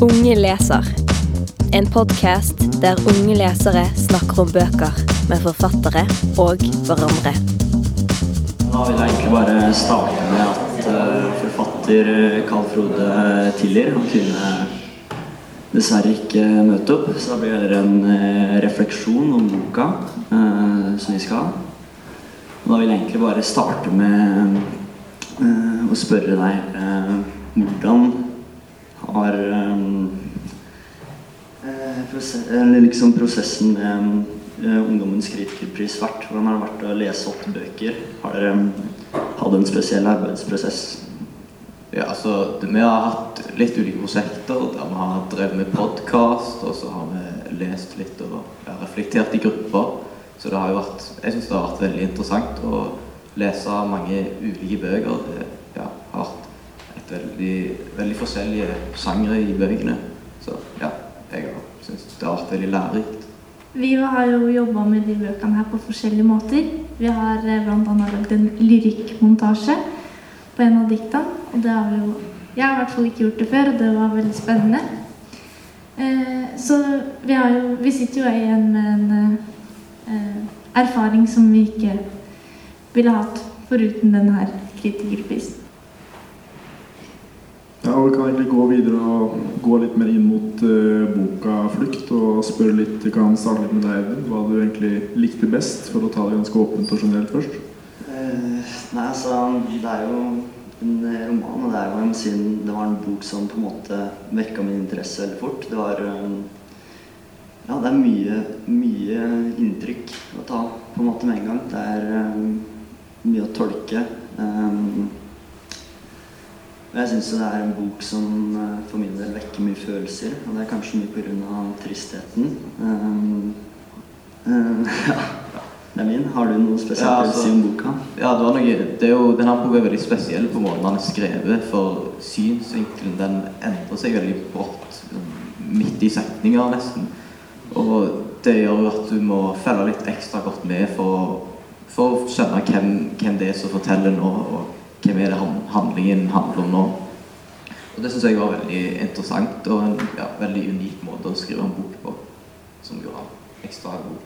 Unge leser. En podkast der unge lesere snakker om bøker med forfattere og hverandre. Da vil jeg egentlig bare starte med at eh, forfatter Carl Frode Tiller han kunne dessverre ikke møte opp. Så da blir det en eh, refleksjon om boka eh, som vi skal ha. Og da vil jeg egentlig bare starte med eh, å spørre deg eh, hvordan har eh, eh, prose- eller liksom prosessen med eh, Ungdommens kritikerpris vært? Hvordan har det vært å lese opp bøker? Har dere eh, hatt en spesiell arbeidsprosess? Ja, altså, Vi har hatt litt ulike prosjekter der vi har drevet med podkast, og så har vi lest litt og ja, reflektert i grupper. Så det har jo vært, jeg syns det har vært veldig interessant å lese mange ulike bøker. Det ja, har vært veldig, veldig forskjellige sjangre i bøkene. Vært veldig lærerikt. Vi har jo jobba med de bøkene her på forskjellige måter. Vi har bl.a. lagd en lyrikkmontasje på en av diktene. Og det har vi jo Jeg har i hvert fall ikke gjort det før, og det var veldig spennende. Eh, så vi, jo, vi sitter jo igjen med en eh, erfaring som vi ikke ville hatt foruten denne kritikerprisen. Og kan egentlig gå videre og gå litt mer inn mot uh, boka 'Flukt' og spørre litt, Vi kan starte litt med deg, Edvin. Hva du egentlig likte best, for å ta det ganske åpent og generelt først? Uh, nei, altså, det er jo en eh, roman, og det er jo en siden det var en bok som på en måte vekka min interesse veldig fort. Det var um, Ja, det er mye, mye inntrykk å ta på en måte med en gang. Det er um, mye å tolke. Um, og jeg syns det er en bok som eh, for min del vekker mye følelser. Og det er kanskje mye pga. tristheten. Um, eh, ja, det er min. Har du noe spesielt Ja, å altså- si om boka? Ja, det var noe, det er jo, denne boka er veldig spesiell på måten den er skrevet, for synsvinkelen den endrer seg veldig brått, midt i setninger nesten. Og det gjør jo at du må følge litt ekstra godt med for, for å skjønne hvem, hvem det er som forteller nå, og hvem er det handlingen handler om nå. Og det syns jeg var veldig interessant, og en ja, veldig unik måte å skrive en bok på, som gjorde den ekstra god.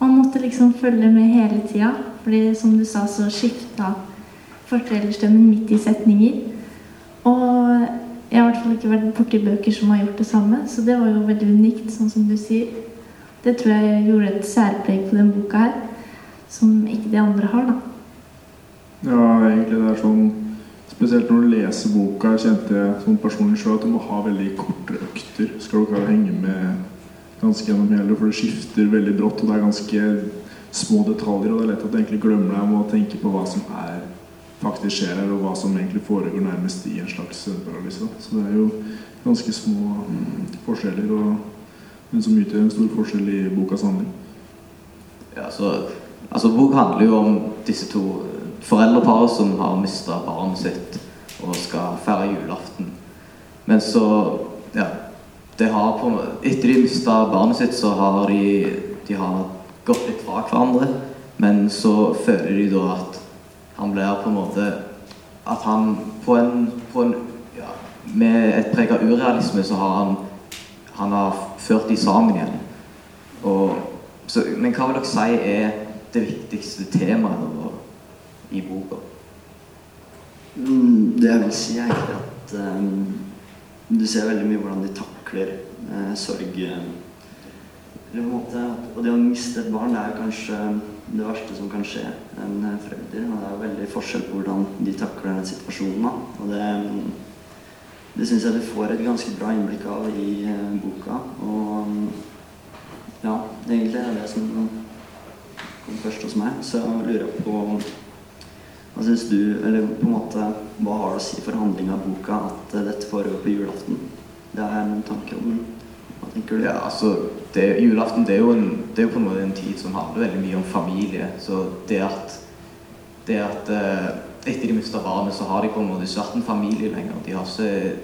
Man måtte liksom følge med hele tida, fordi som du sa, så skifta fortellerstemmen midt i setninger. Og jeg har i hvert fall ikke vært borti bøker som har gjort det samme, så det var jo veldig unikt, sånn som du sier. Det tror jeg gjorde et særpreg på den boka her, som ikke de andre har, da. Ja, egentlig det er sånn Spesielt når du leser boka, kjente jeg sånn personlig selv at du må ha veldig korte økter. Skal du klare å henge med ganske gjennom hele, for det skifter veldig brått, og det er ganske små detaljer, og det er lett at du egentlig glemmer deg om å tenke på hva som er faktisk skjer her, og hva som egentlig foregår nærmest i en slags søvnparalyse. Så det er jo ganske små mm, forskjeller, og, men som utgjør en stor forskjell i bokas handling. Ja, så, altså bok handler jo om disse to foreldreparet som har mista barnet sitt og skal feire julaften. Men så Ja. Det har på, etter de mista barnet sitt, så har de, de har gått litt fra hverandre. Men så føler de da at han blir på en måte At han på en, på en ja, Med et preg av urealisme så har han Han har ført de sammen igjen. Og, så, men hva vil dere si er det viktigste temaet i boka? Mm, Det jeg vil si, er egentlig at um, du ser veldig mye hvordan de takler uh, sorg. eh, måte, og det å miste et barn det er jo kanskje det verste som kan skje en forelder. Og det er jo veldig forskjell på hvordan de takler den situasjonen. Og det, mm, det syns jeg du får et ganske bra innblikk av i uh, boka. Og mm, ja, egentlig er det som kom først hos meg. Så lurer jeg på hva syns du, eller på en måte, hva har det å si for handlinga av boka at eh, dette foregår på julaften? Det har jeg noen tanker om. Hva tenker du? Ja, altså, det, julaften det er, jo en, det er jo på en måte en tid som handler veldig mye om familie. Så det at, det at eh, etter de mista barnet, så har de på en måte ikke vært en familie lenger. De har ikke,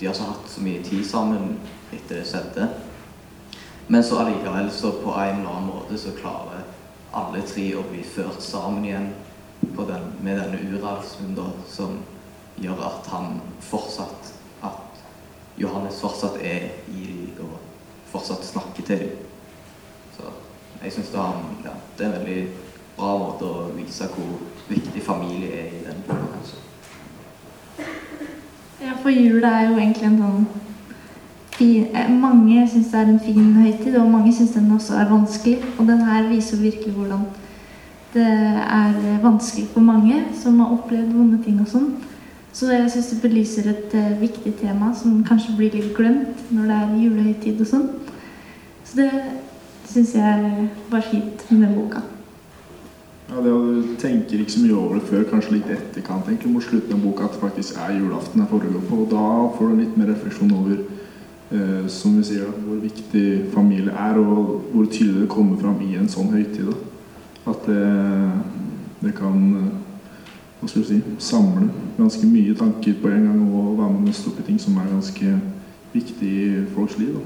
de har ikke hatt så mye tid sammen etter det skjedde. Men så allikevel, så på en eller annen måte, så klarer alle tre å bli ført sammen igjen den, med denne urealismen da, som gjør at han fortsatt at Johannes fortsatt er i dem og fortsatt snakker til dem. Så jeg syns det, ja, det er en veldig bra måte å vise hvor viktig familie er i den boka. kanskje. Ja, for jula er jo egentlig en sånn eh, Mange syns det er en fin høytid, og mange syns den også er vanskelig. Og den her viser virkelig hvordan det er eh, vanskelig for mange som har opplevd vonde ting og sånn. Så jeg syns det belyser et eh, viktig tema som kanskje blir litt glemt når det er julehøytid og sånn. Så det syns jeg var fint med den boka. Ja, det, Du tenker ikke så mye over det før kanskje litt etterkant egentlig mot slutten av boka at det faktisk er julaften jeg foregår på. og Da får du litt mer refleksjon over eh, som vi sier, hvor viktig familie er, og hvor tydelig det kommer fram i en sånn høytid. Da. At det, det kan hva skal du si, samle ganske mye tanker på en gang og være med og nøste opp i ting som er ganske viktig i folks liv. Da.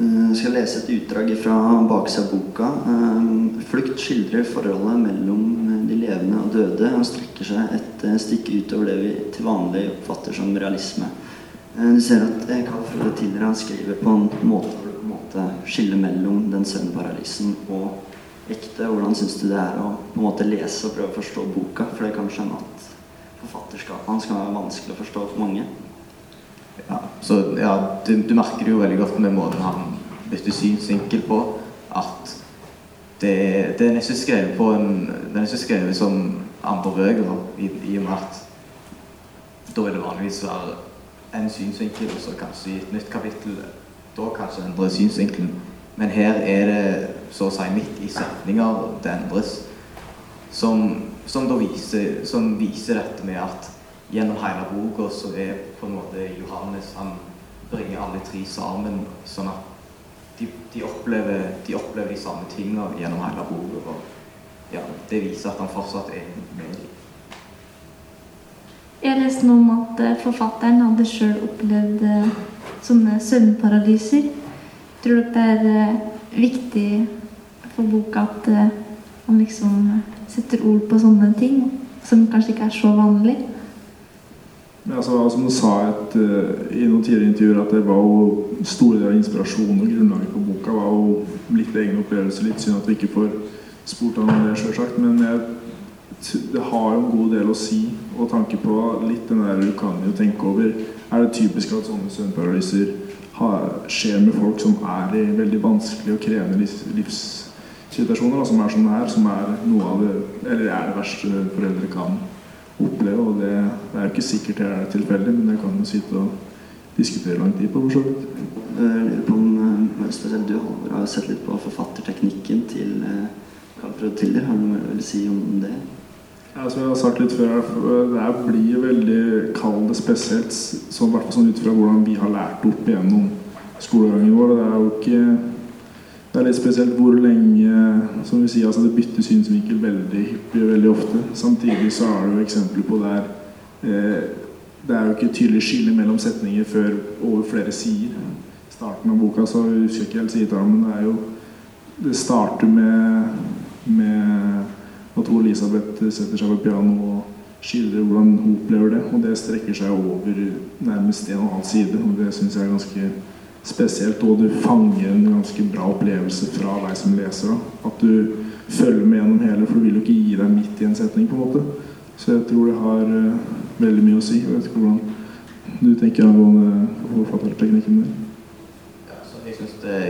Eh, Jeg skal lese et utdrag fra baksida av boka. Eh, Flukt skildrer forholdet mellom eh, de levende og døde og strekker seg et stykke utover det vi til vanlig oppfatter som realisme. Du ser at Carl Frode Tiller skriver på en måte måte skille mellom den søvnparalysen og ekte. Hvordan syns du det er å på en måte lese og prøve å forstå boka? For det kan skjønne at forfatterskapet hans kan være vanskelig å forstå for mange. Ja, så ja, du, du merker det jo veldig godt med måten han bytter synsvinkel på. At det, det er nesten skrevet på en Det er skrevet som andre bøker, i, i og med at da vil det vanligvis være en synsvinkel, og så kanskje i et nytt kapittel da kanskje endre synsvinkelen. Men her er det så å si midt i setninger det endres. Som, som da viser, som viser dette med at gjennom hele boka så er på en måte Johannes Han bringer alle tre sammen, sånn at de, de, opplever, de opplever de samme tingene gjennom hele boka. Ja, det viser at han fortsatt er med dem. Jeg leste noe om at eh, forfatteren hadde sjøl opplevd eh, sånne søvnparalyser. Tror dere det er eh, viktig for boka at man han liksom setter ord på sånne ting som kanskje ikke er så vanlig? Altså, som du sa et, eh, i noen tidligere intervjuer, at det var jo store deler av inspirasjonen og grunnlaget for boka var jo litt egen opplevelse. Litt synd at vi ikke får spurt han om det, selvsagt. Men jeg, det har jo en god del å si og tanke på litt den der du kan jo tenke over Er det typisk at sånne søvnparalyser skjer med folk som er i veldig vanskelige og krevende livssituasjoner, da, som er som det er, som er noe av det Eller er det verste foreldre kan oppleve. Og det, det er jo ikke sikkert det er tilfeldig, men det kan jo sitte og diskutere lang tid på, for så vidt. Jeg lurer på om eh, spesielt du Håvard, har sett litt på forfatterteknikken til eh, Carl Frode Tiller. Har du noe å si om det? Ja, som jeg har sagt litt før, det her blir veldig kall det spesielt, så, hvert fall sånn ut fra hvordan vi har lært opp gjennom skolegangen vår. Det er jo ikke Det er litt spesielt hvor lenge Som vi sier, altså det bytter synsvinkel veldig hyppig veldig ofte. Samtidig så er det jo eksempler på der eh, det er jo ikke tydelig skille mellom setninger før over flere sider. Starten av boka så husker jeg ikke helt sidetallet, men det er jo Det starter med, med at Elisabeth setter seg ved piano og skildrer hvordan hun opplever det. Og det strekker seg over nærmest en og annen side, og det syns jeg er ganske spesielt. Og du fanger en ganske bra opplevelse fra deg som leser. Da. At du følger med gjennom hele, for du vil jo ikke gi deg midt i en setning. på en måte. Så jeg tror det har uh, veldig mye å si. Jeg vet ikke hvordan du tenker angående forfatterteknikken din. Ja, jeg synes det,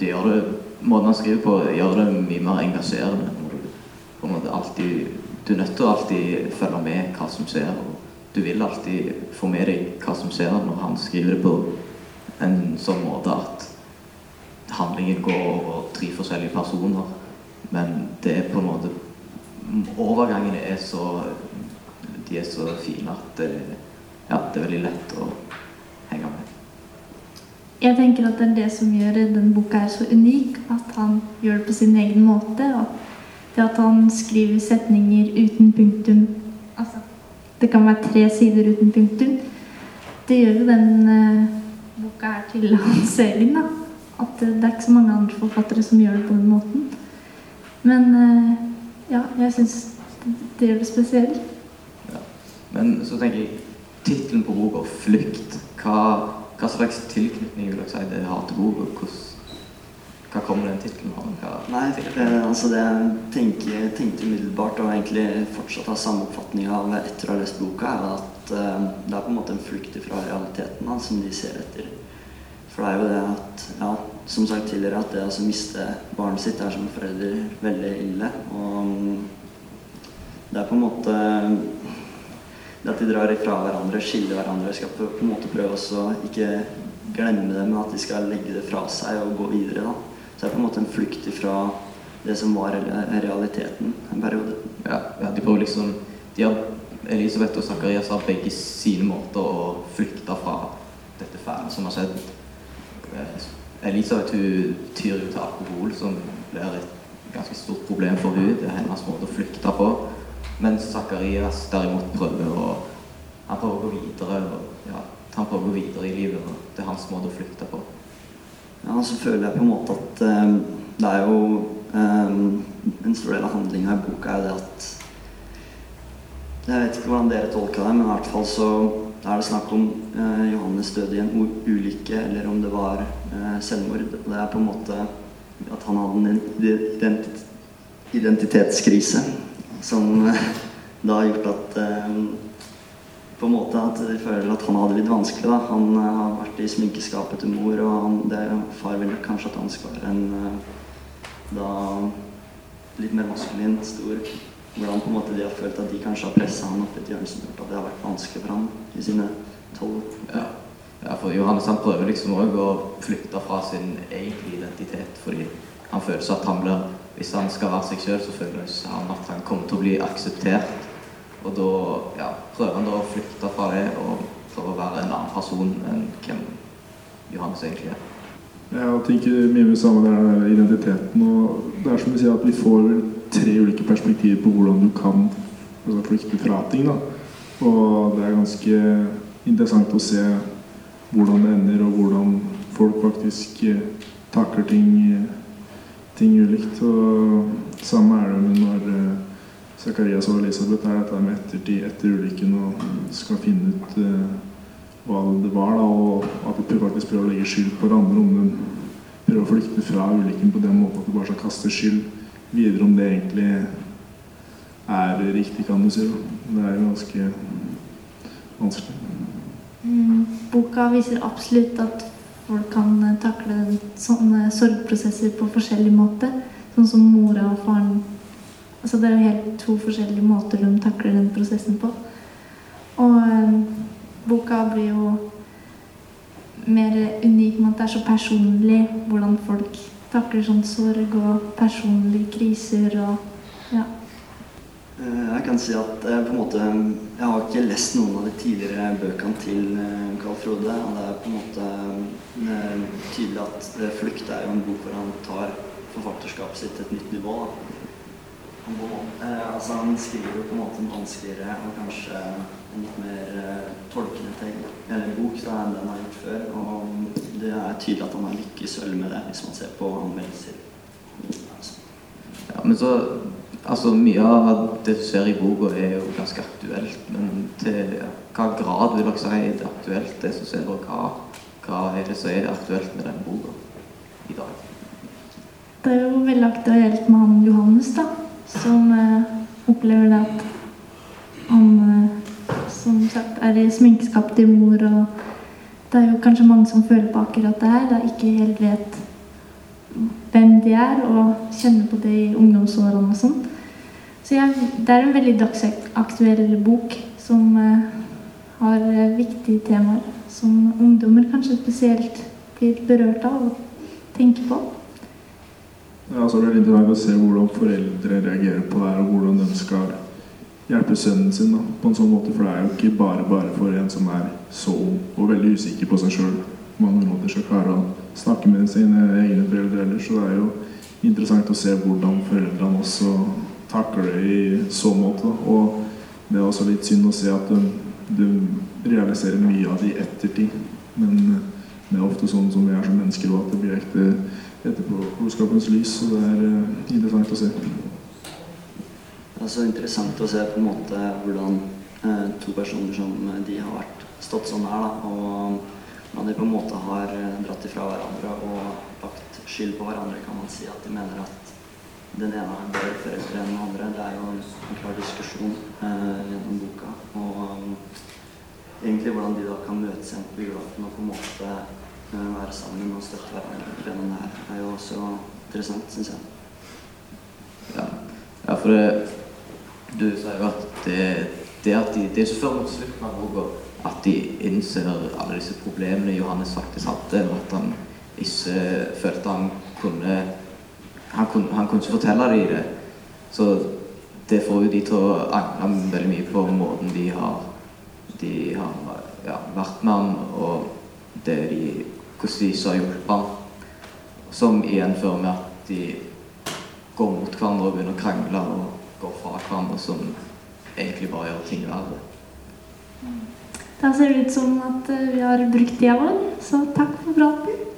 det gjør det Måten han skriver på, gjør det mye mer engasjerende. På en måte alltid Du er nødt til å alltid følge med hva som skjer. og Du vil alltid få med deg hva som skjer når han skriver det på en sånn måte at handlingen går over tre forskjellige personer. Men det er på en måte Overgangene er så De er så fine at det, ja, det er veldig lett å henge med. Jeg tenker at det er det som gjør den boka her så unik. At han gjør det på sin egen måte. Og det at han skriver setninger uten punktum Altså, det kan være tre sider uten punktum. Det gjør jo den eh, boka her til hans egen. da. At det er ikke så mange andre forfattere som gjør det på den måten. Men eh, ja, jeg syns det, gjør det spesielt. Men så tenker jeg tittelen på boka, 'Flykt', hva, hva slags tilknytning vil dere si det har til boka? Hva kommer den tittelen av? Nei, altså det jeg tenker, tenkte umiddelbart, og egentlig fortsatt har samme oppfatning av etter å ha lest boka, er at eh, det er på en måte en flukt fra realiteten da, som de ser etter. For det er jo det at, ja, som sagt tidligere, at det å miste barnet sitt er som forelder veldig ille. Og det er på en måte det at de drar ifra hverandre, skiller hverandre, skal på, en måte prøve å ikke glemme det, men at de skal legge det fra seg og gå videre. da. Det er på en måte en flukt ifra det som var realiteten en periode. Ja, ja, de prøver liksom de har, Elisabeth og Zacharias har begge sine måter å flykte fra dette fæle som har skjedd. Eh, Elisabeth hun tyr jo til alkohol, som blir et ganske stort problem for hun. Det er hennes måte å flykte på. Mens Zacharias derimot prøver å Han prøver å gå videre. Og, ja, han prøver å gå videre i livet. og Det er hans måte å flykte på. Ja, så føler jeg på en måte at um, det er jo um, En stor del av handlinga i boka er jo det at Jeg vet ikke hvordan dere tolker det, men i hvert fall så er det snakk om uh, Johannes døde i en ulykke, eller om det var uh, selvmord. Det er på en måte at han hadde en ident identitetskrise som uh, da har gjort at eh, på en måte at de føler at han hadde litt vanskelig. da. Han uh, har vært i sminkeskapet til mor, og han, det, far ville kanskje at han skal være en uh, da litt mer maskulin, stor. Hvordan på en måte de har følt at de kanskje har pressa han opp i et hjørne som gjort at det har vært vanskelig for ham i sine tolv. Ja. ja, for Johannes han prøver liksom òg å flykte fra sin egentlige identitet. Fordi han føler seg at han blir Hvis han skal være seg sjøl, så føler han at han kommer til å bli akseptert. Og da ja, prøver han da å flykte fra det og prøve å være en annen person enn hvem Johannes egentlig er. Jeg tenker mye med samme der identiteten. og Det er som du sier at vi får tre ulike perspektiver på hvordan du kan altså, flykte fra ting. da. Og det er ganske interessant å se hvordan det ender, og hvordan folk faktisk eh, takler ting, eh, ting ulikt. Og samme er det med når Zacharias og Elisabeth er dette med ettertid etter ulykken og skal finne ut eh, hva det var, da, og at de faktisk prøver å legge skyld på hverandre. Om de prøver å flykte fra ulykken på den måten at de bare skal kaste skyld videre, om det egentlig er riktig, kan du si. Det er jo ganske vanskelig. Mm, boka viser absolutt at folk kan eh, takle sånne sorgprosesser på forskjellig måte. Sånn som mora og faren. Altså det er jo helt to forskjellige måter de takler den prosessen på. Og eh, boka blir jo mer unik med at det er så personlig hvordan folk takler sånn sorg og personlige kriser og ja. Eh, Jeg kan si at jeg på en måte Jeg har ikke lest noen av de tidligere bøkene til eh, Carl Frode. Og det er på en måte eh, tydelig at 'Flukt' er jo en bok hvor han tar forfatterskapet sitt til et nytt nivå. da. Han, på en måte, eh, altså han skriver jo på en måte en vanskeligere og kanskje en litt mer eh, tolkende bok da, enn den han har gjort før. Og det er tydelig at han har lykkes veldig med det, hvis man ser på anmeldelser. Altså. Ja, men så Altså, mye av det som skjer i boka, er jo ganske aktuelt. Men til ja, hva grad vil dere si er det aktuelt, det som skjer, og hva, hva er det som er aktuelt med denne boka i dag? Det er jo veldig aktuelt med han Johannes, da. Som eh, opplever det at han eh, som sagt er sminkeskap til mor. Og det er jo kanskje mange som føler på akkurat det her. Da ikke helt vet hvem de er, og kjenner på det i ungdomsårene og sånn. Så jeg, det er en veldig dagsaktuell bok som eh, har eh, viktige temaer som ungdommer kanskje spesielt blir berørt av og tenker på. Det er altså veldig interessant å se hvordan foreldre reagerer på det her, og hvordan de skal hjelpe sønnen sin da, på en sånn måte. For det er jo ikke bare bare for en som er så ung og veldig usikker på seg sjøl, mange måter skal klare å snakke med sine egne foreldre ellers. Så det er jo interessant å se hvordan foreldrene også takler det i så måte. Og det er også litt synd å se at de realiserer mye av det i ettertid. Men det er ofte sånn som vi er som mennesker, at det blir ekte etterpåklokskapens lys. Så det er eh, interessant å se. Det er så interessant å se på en måte hvordan eh, to personer som de har vært stått sånn her, da, og hvordan de på en måte har eh, dratt ifra hverandre og lagt skyld på hverandre, kan man si at de mener at den ene er bedre foreldre enn den andre. Det er jo en, klar diskusjon eh, gjennom boka. Og um, egentlig hvordan de da kan møtes igjen på julaften og på en måte være sammen og støtte hverandre gjennom det her, er jo også interessant, syns jeg. Ja, ja for det, du sier jo at det, det at de, det er ikke før mot slutten av boka at de innser alle disse problemene Johannes faktisk hadde, og at han ikke følte han kunne Han kunne, han kunne ikke fortelle dem det. Så det får jo de til å angre veldig mye på måten de har, de har ja, vært med ham, og det de, hvordan de ikke har hjulpet han. Som igjen fører med at de går mot hverandre og begynner å krangle og går fra hverandre, som egentlig bare gjør ting verre. Da ser det ut som at eh, vi har brukt tida vår, så takk for praten.